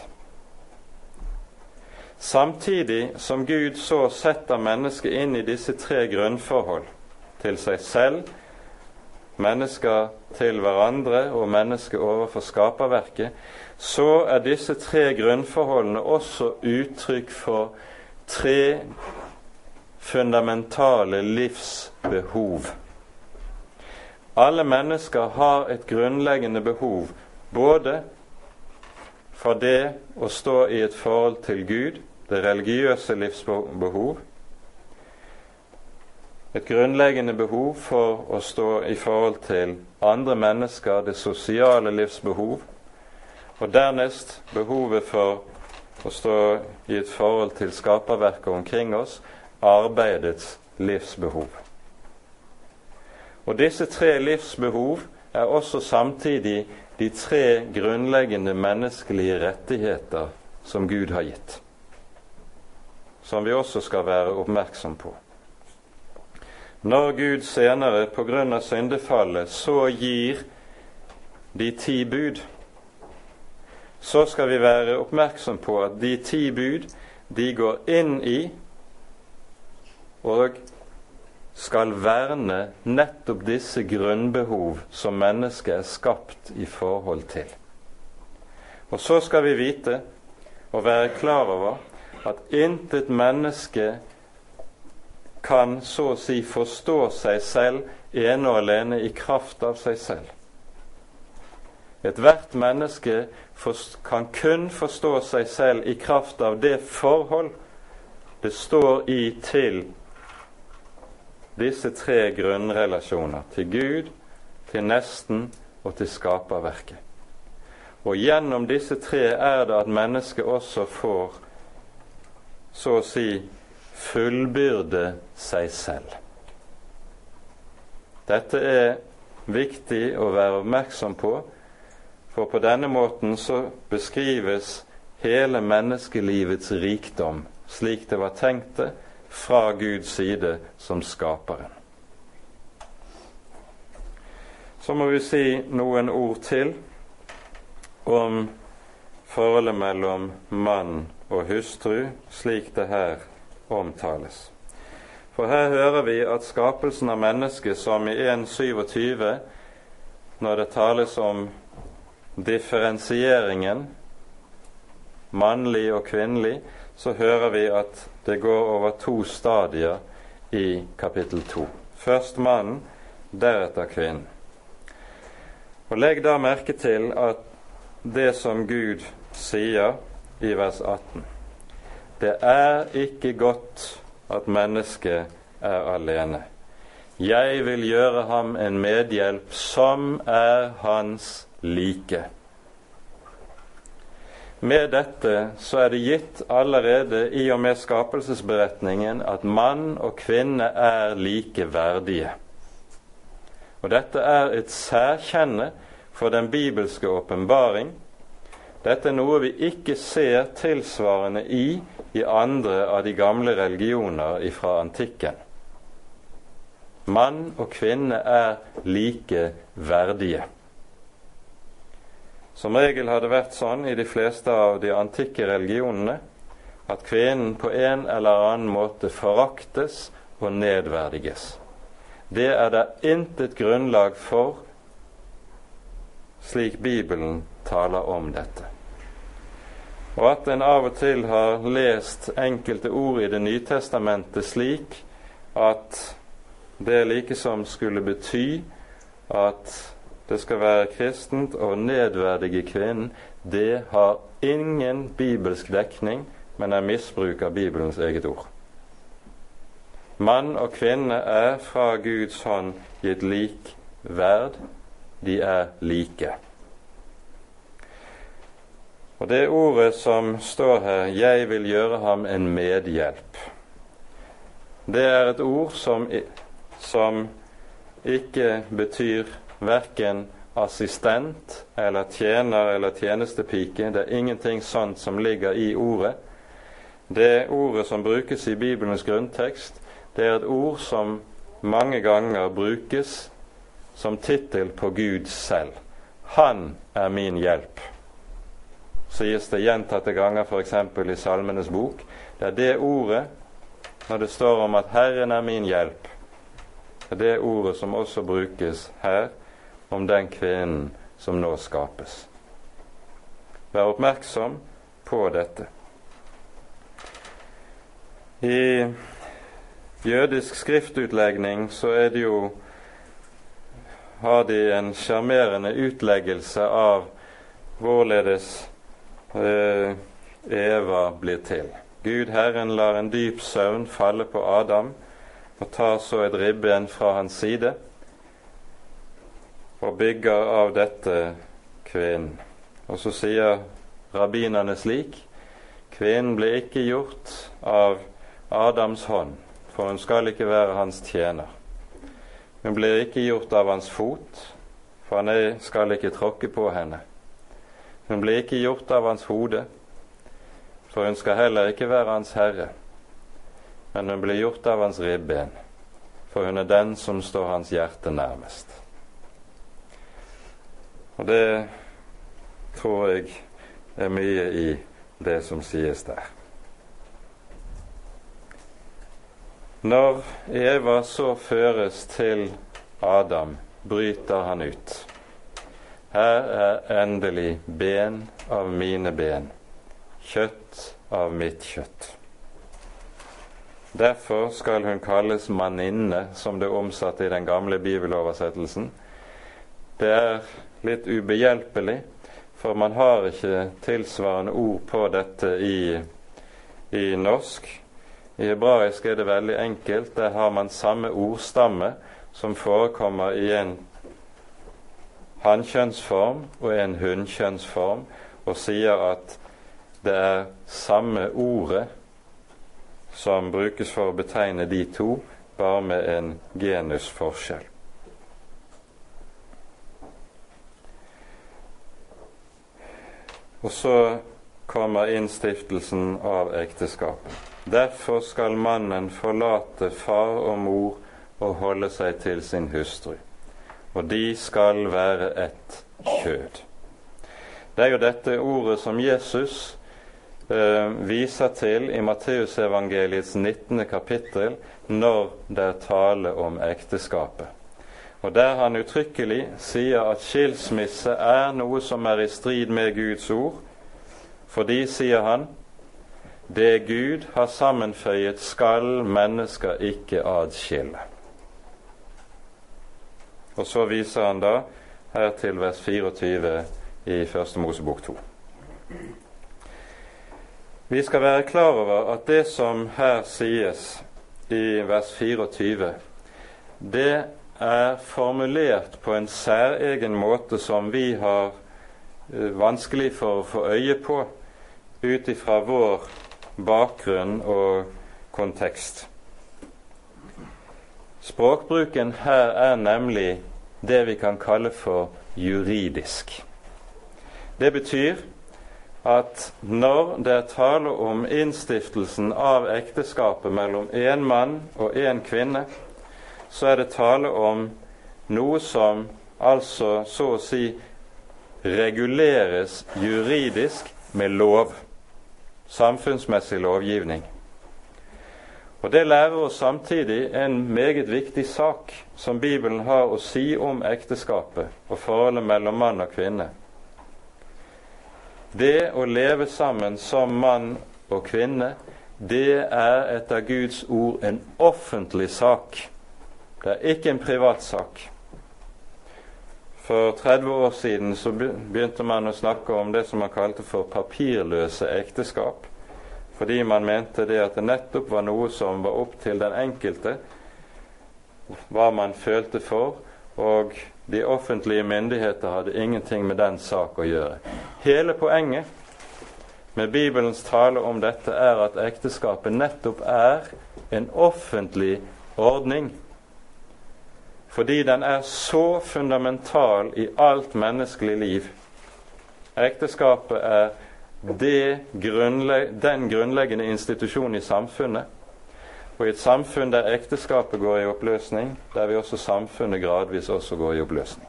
Samtidig som Gud så setter mennesket inn i disse tre grunnforhold til seg selv, mennesker til hverandre og mennesket overfor skaperverket, så er disse tre grunnforholdene også uttrykk for tre fundamentale livsbehov. Alle mennesker har et grunnleggende behov både for det å stå i et forhold til Gud, det religiøse livsbehov, et grunnleggende behov for å stå i forhold til andre mennesker, det sosiale livsbehov, og dernest behovet for å stå i et forhold til skaperverket omkring oss, arbeidets livsbehov. Og disse tre livsbehov er også samtidig de tre grunnleggende menneskelige rettigheter som Gud har gitt, som vi også skal være oppmerksom på. Når Gud senere pga. syndefallet så gir de ti bud, så skal vi være oppmerksom på at de ti bud de går inn i og skal verne nettopp disse grunnbehov som mennesket er skapt i forhold til. Og så skal vi vite og være klar over at intet menneske kan så å si forstå seg selv ene og alene i kraft av seg selv. Ethvert menneske kan kun forstå seg selv i kraft av det forhold det står i til disse tre grunnrelasjoner til Gud, til nesten og til skaperverket. Og gjennom disse tre er det at mennesket også får, så å si, fullbyrde seg selv. Dette er viktig å være oppmerksom på, for på denne måten så beskrives hele menneskelivets rikdom slik det var tenkt det fra Guds side som skaperen. Så må vi si noen ord til om forholdet mellom mann og hustru, slik det her omtales. For her hører vi at skapelsen av mennesket som i 1.27, når det tales om differensieringen mannlig og kvinnelig, så hører vi at det går over to stadier i kapittel 2. Først mannen, deretter kvinnen. Og Legg da merke til at det som Gud sier i vers 18 Det er ikke godt at mennesket er alene. Jeg vil gjøre ham en medhjelp som er hans like. Med dette så er det gitt allerede i og med skapelsesberetningen at mann og kvinne er likeverdige. Og dette er et særkjenne for den bibelske åpenbaring. Dette er noe vi ikke ser tilsvarende i i andre av de gamle religioner fra antikken. Mann og kvinne er likeverdige. verdige. Som regel har det vært sånn i de fleste av de antikke religionene at kvinnen på en eller annen måte foraktes og nedverdiges. Det er det intet grunnlag for slik Bibelen taler om dette. Og at en av og til har lest enkelte ord i Det nye testamentet slik at det likesom skulle bety at det skal være kristent å nedverdige kvinnen, det har ingen bibelsk dekning, men er misbruk av Bibelens eget ord. Mann og kvinne er fra Guds hånd gitt lik verd. De er like. Og det ordet som står her, 'jeg vil gjøre ham en medhjelp', det er et ord som, som ikke betyr verken assistent eller tjener eller tjenestepike. Det er ingenting sånt som ligger i ordet. Det ordet som brukes i Bibelens grunntekst, det er et ord som mange ganger brukes som tittel på Gud selv. Han er min hjelp, sies det gjentatte ganger f.eks. i Salmenes bok. Det er det ordet, når det står om at 'Herren er min hjelp', det er det ordet som også brukes her om den kvinnen som nå skapes. Vær oppmerksom på dette. I jødisk skriftutlegning så er det jo har de en sjarmerende utleggelse av hvorledes eh, Eva blir til. Gud Herren lar en dyp søvn falle på Adam og tar så et ribben fra hans side og bygger av dette kvinnen. Og så sier rabbinerne slik Kvinnen ble ikke gjort av Adams hånd, for hun skal ikke være hans tjener. Hun blir ikke gjort av hans fot, for han skal ikke tråkke på henne. Hun blir ikke gjort av hans hode, for hun skal heller ikke være hans herre. Men hun blir gjort av hans ribben, for hun er den som står hans hjerte nærmest. Og det tror jeg er mye i det som sies der. Når Eva så føres til Adam, bryter han ut. Her er endelig ben av mine ben, kjøtt av mitt kjøtt. Derfor skal hun kalles manninne, som det er omsatt i den gamle bibeloversettelsen. Det er litt ubehjelpelig, for man har ikke tilsvarende ord på dette i, i norsk. I hebraisk er det veldig enkelt. Der har man samme ordstamme som forekommer i en hannkjønnsform og en hunnkjønnsform, og sier at det er samme ordet som brukes for å betegne de to, bare med en genusforskjell. Og så kommer innstiftelsen av ekteskapet. Derfor skal mannen forlate far og mor og holde seg til sin hustru. og de skal være ett kjød. Det er jo dette ordet som Jesus eh, viser til i Matteusevangeliets 19. kapittel når det er tale om ekteskapet. Og der han uttrykkelig sier at skilsmisse er noe som er i strid med Guds ord, fordi, sier han, det Gud har sammenføyet, skal mennesker ikke adskille. Og så viser han da her til vers 24 i Første Mosebok 2. Vi skal være klar over at det som her sies i vers 24, det er formulert på en særegen måte som vi har eh, vanskelig for å få øye på ut ifra vår bakgrunn og kontekst. Språkbruken her er nemlig det vi kan kalle for juridisk. Det betyr at når det er tale om innstiftelsen av ekteskapet mellom én mann og én kvinne, så er det tale om noe som altså så å si reguleres juridisk med lov samfunnsmessig lovgivning. Og Det lærer oss samtidig en meget viktig sak som Bibelen har å si om ekteskapet og forholdet mellom mann og kvinne. Det å leve sammen som mann og kvinne, det er etter Guds ord en offentlig sak. Det er ikke en privatsak. For 30 år siden så begynte man å snakke om det som man kalte for papirløse ekteskap. Fordi man mente det at det nettopp var noe som var opp til den enkelte, hva man følte for, og de offentlige myndigheter hadde ingenting med den sak å gjøre. Hele poenget med Bibelens tale om dette er at ekteskapet nettopp er en offentlig ordning fordi den er så fundamental i alt menneskelig liv. Ekteskapet er grunnlegg den grunnleggende institusjonen i samfunnet. Og i et samfunn der ekteskapet går i oppløsning, der vil også samfunnet gradvis også gå i oppløsning.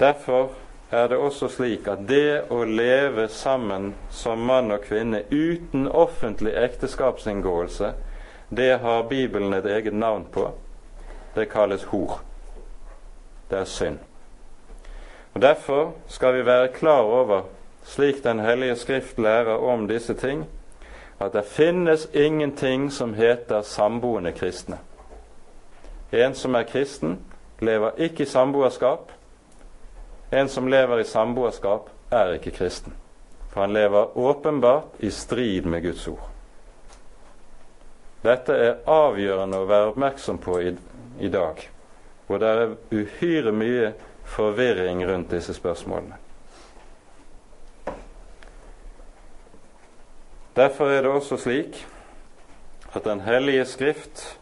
Derfor er det også slik at det å leve sammen som mann og kvinne uten offentlig ekteskapsinngåelse det har Bibelen et eget navn på. Det kalles hor. Det er synd. Og Derfor skal vi være klar over, slik Den hellige Skrift lærer om disse ting, at det finnes ingenting som heter samboende kristne. En som er kristen, lever ikke i samboerskap. En som lever i samboerskap, er ikke kristen. For han lever åpenbart i strid med Guds ord. Dette er avgjørende å være oppmerksom på i, i dag, Og det er uhyre mye forvirring rundt disse spørsmålene. Derfor er det også slik at Den hellige Skrift,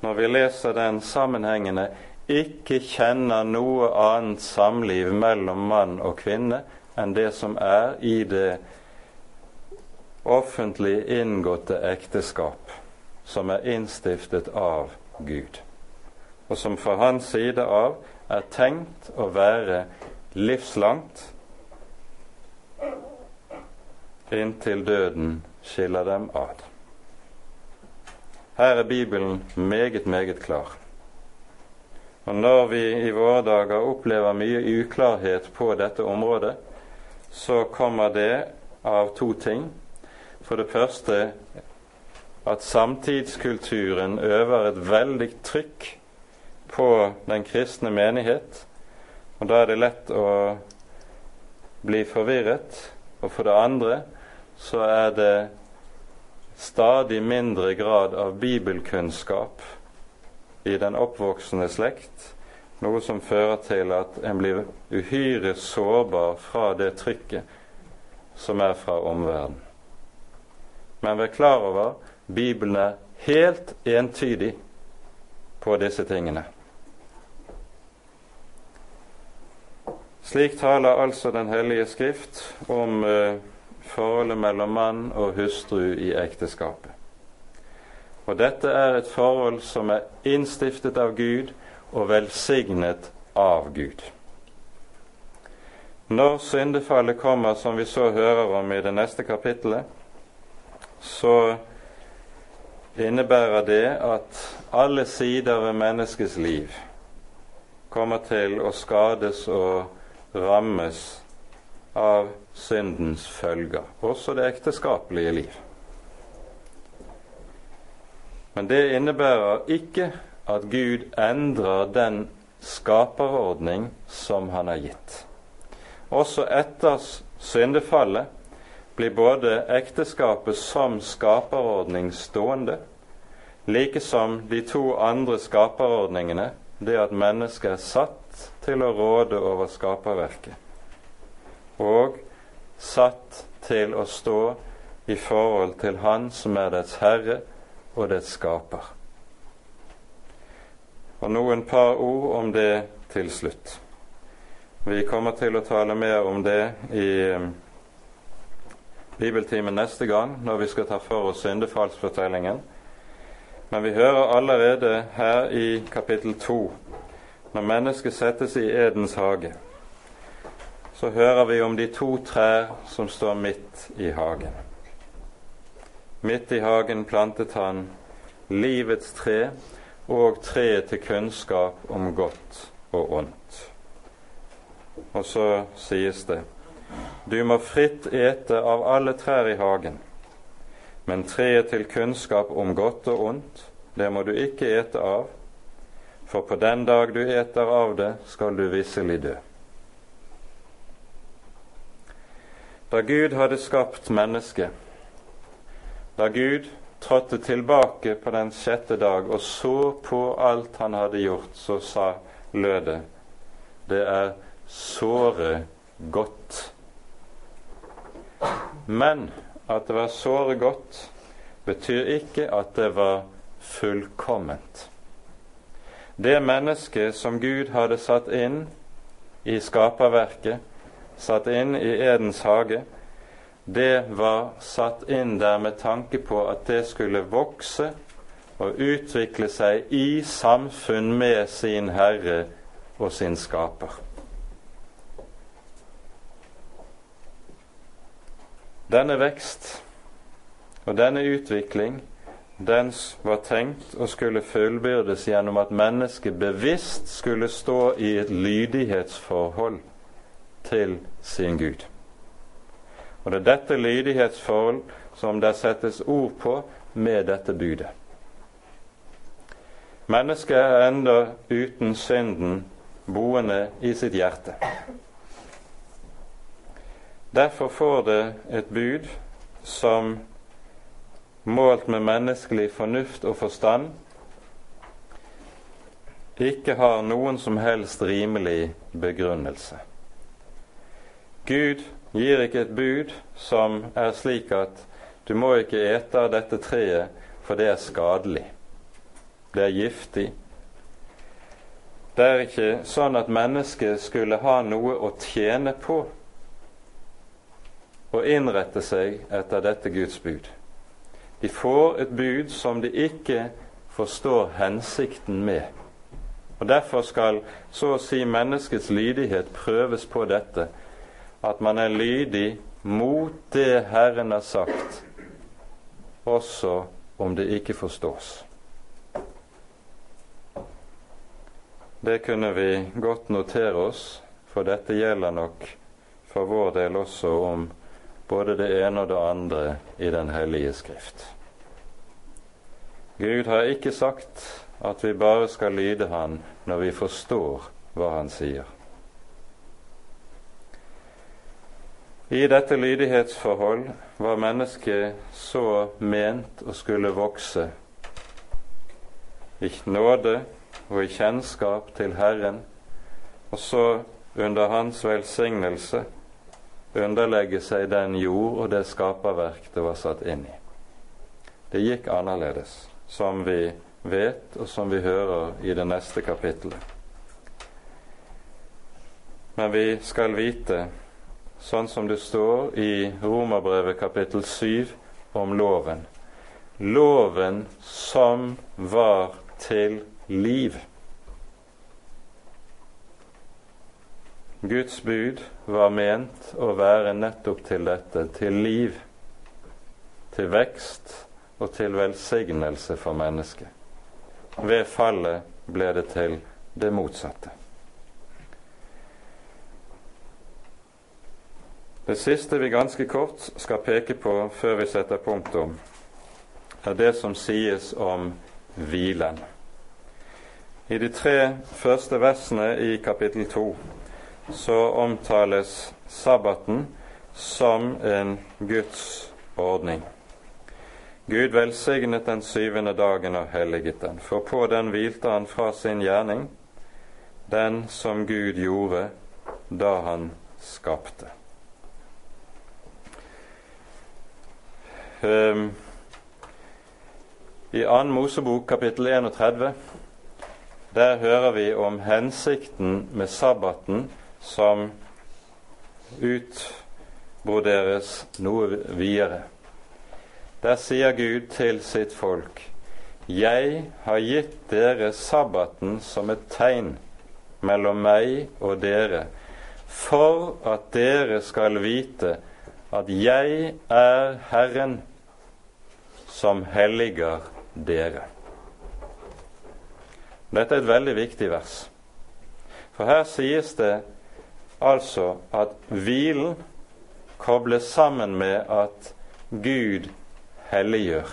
når vi leser den sammenhengende, ikke kjenner noe annet samliv mellom mann og kvinne enn det som er i det offentlig inngåtte ekteskap som er innstiftet av Gud, og som fra hans side av er tenkt å være livslangt inntil døden skiller dem ad. Her er Bibelen meget, meget klar. Og når vi i våre dager opplever mye uklarhet på dette området, så kommer det av to ting. For det første at samtidskulturen øver et veldig trykk på den kristne menighet. Og da er det lett å bli forvirret. Og for det andre så er det stadig mindre grad av bibelkunnskap i den oppvoksende slekt, noe som fører til at en blir uhyre sårbar fra det trykket som er fra omverdenen. Men vær klar over Bibelen er helt entydig på disse tingene. Slik taler altså Den hellige skrift om uh, forholdet mellom mann og hustru i ekteskapet. Og dette er et forhold som er innstiftet av Gud og velsignet av Gud. Når syndefallet kommer, som vi så hører om i det neste kapittelet, så innebærer det at alle sider ved menneskets liv kommer til å skades og rammes av syndens følger, også det ekteskapelige liv. Men det innebærer ikke at Gud endrer den skaperordning som han har gitt. Også etter syndefallet blir både ekteskapet som skaperordning stående, like som de to andre skaperordningene, det at mennesket er satt til å råde over skaperverket, og satt til å stå i forhold til Han som er dets herre og dets skaper. Og noen par ord om det til slutt. Vi kommer til å tale mer om det i um, bibeltimen neste gang, når vi skal ta for oss syndefallsfortellingen. Men vi hører allerede her i kapittel to, når mennesket settes i Edens hage, så hører vi om de to trær som står midt i hagen. Midt i hagen plantet han livets tre og treet til kunnskap om godt og ondt. Og så sies det du må fritt ete av alle trær i hagen, men treet til kunnskap om godt og ondt, det må du ikke ete av, for på den dag du eter av det, skal du visselig dø. Da Gud hadde skapt mennesket, da Gud trådte tilbake på den sjette dag og så på alt han hadde gjort, så sa lød det, det er såre godt. Men at det var såre godt, betyr ikke at det var fullkomment. Det mennesket som Gud hadde satt inn i skaperverket, satt inn i Edens hage, det var satt inn der med tanke på at det skulle vokse og utvikle seg i samfunn med sin Herre og sin Skaper. Denne vekst og denne utvikling den var tenkt å skulle fullbyrdes gjennom at mennesket bevisst skulle stå i et lydighetsforhold til sin Gud. Og det er dette lydighetsforhold som det settes ord på med dette budet. Mennesket er enda uten synden boende i sitt hjerte. Derfor får det et bud som målt med menneskelig fornuft og forstand ikke har noen som helst rimelig begrunnelse. Gud gir ikke et bud som er slik at du må ikke ete av dette treet, for det er skadelig. Det er giftig. Det er ikke sånn at mennesket skulle ha noe å tjene på å innrette seg etter dette Guds bud. De får et bud som de ikke forstår hensikten med. Og Derfor skal så å si menneskets lydighet prøves på dette, at man er lydig mot det Herren har sagt, også om det ikke forstås. Det kunne vi godt notere oss, for dette gjelder nok for vår del også om både det ene og det andre i Den hellige skrift. Gud har ikke sagt at vi bare skal lyde Han når vi forstår hva Han sier. I dette lydighetsforhold var mennesket så ment å skulle vokse i nåde og i kjennskap til Herren, og så under Hans velsignelse underlegge seg den jord og det skaperverk det var satt inn i. Det gikk annerledes, som vi vet, og som vi hører i det neste kapittelet. Men vi skal vite, sånn som det står i Romerbrevet kapittel 7 om loven, loven som var til liv. Guds bud var ment å være nettopp til dette, til liv, til vekst og til velsignelse for mennesket. Ved fallet ble det til det motsatte. Det siste vi ganske kort skal peke på før vi setter punktum, er det som sies om hvilen. I de tre første versene i kapittel to så omtales sabbaten som en Guds ordning. Gud velsignet den syvende dagen og helliget den, for på den hvilte han fra sin gjerning, den som Gud gjorde da han skapte. Um, I 2. Mosebok kapittel 31 der hører vi om hensikten med sabbaten som utbroderes noe videre. Der sier Gud til sitt folk Jeg har gitt dere sabbaten som et tegn mellom meg og dere, for at dere skal vite at jeg er Herren som helliger dere. Dette er et veldig viktig vers. For her sies det altså at hvilen kobles sammen med at Gud helliggjør.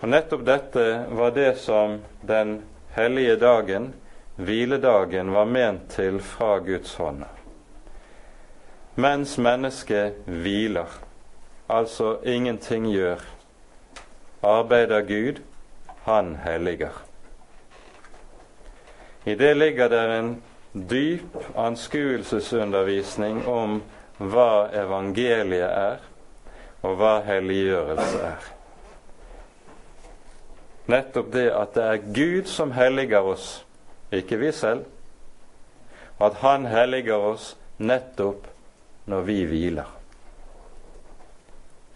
Og Nettopp dette var det som den hellige dagen, hviledagen, var ment til fra Guds hånd. Mens mennesket hviler, altså ingenting gjør, arbeider Gud, han helliger. I det ligger det en dyp anskuelsesundervisning om hva evangeliet er, og hva helliggjørelse er. Nettopp det at det er Gud som helliger oss, ikke vi selv. At Han helliger oss nettopp når vi hviler.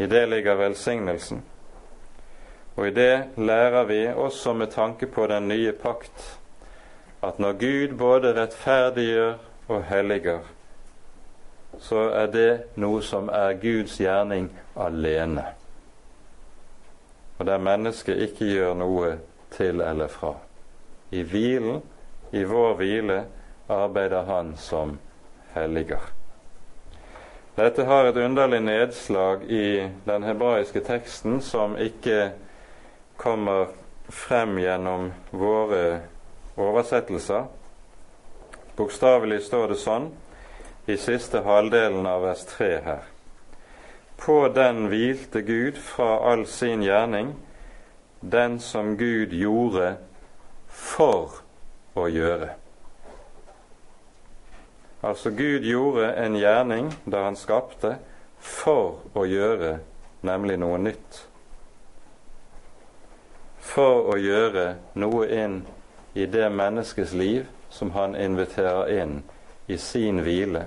I det ligger velsignelsen. Og i det lærer vi også med tanke på den nye pakt at når Gud både rettferdiggjør og helliger, så er det noe som er Guds gjerning alene, og der mennesket ikke gjør noe til eller fra. I hvilen, i vår hvile, arbeider Han som helliger. Dette har et underlig nedslag i den hebraiske teksten som ikke kommer frem gjennom våre oversettelser. Bokstavelig står det sånn i siste halvdelen av vers 3 her. På den hvilte Gud fra all sin gjerning, den som Gud gjorde for å gjøre. Altså Gud gjorde en gjerning da han skapte, for å gjøre nemlig noe nytt. For å gjøre noe inn i det menneskets liv som han inviterer inn i sin hvile,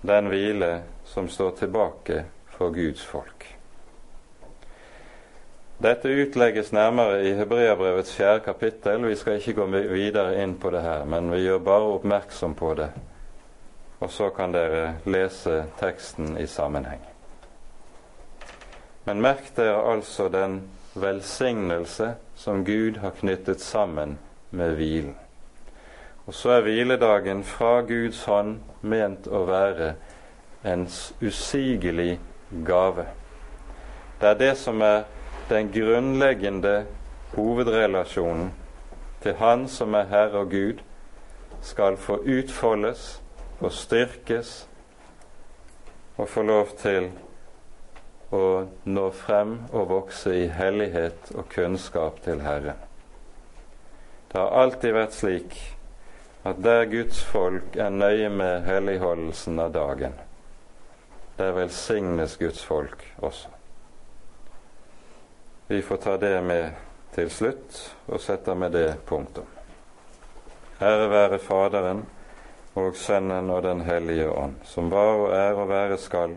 den hvile som står tilbake for Guds folk. Dette utlegges nærmere i Hebreabrevets fjerde kapittel. Vi skal ikke gå videre inn på det her, men vi gjør bare oppmerksom på det. Og så kan dere lese teksten i sammenheng. Men merk dere altså den velsignelse som Gud har knyttet sammen med hvilen. Og så er hviledagen fra Guds hånd ment å være en usigelig gave. Det er det som er den grunnleggende hovedrelasjonen til Han som er Herre og Gud, skal få utfoldes, få styrkes og få lov til å nå frem og vokse i hellighet og kunnskap til Herren. Det har alltid vært slik at der Guds folk er nøye med helligholdelsen av dagen, der velsignes Guds folk også. Vi får ta det med til slutt og setter med det punktum. Ære være Faderen og Sønnen og Den hellige ånd, som var og er og være skal,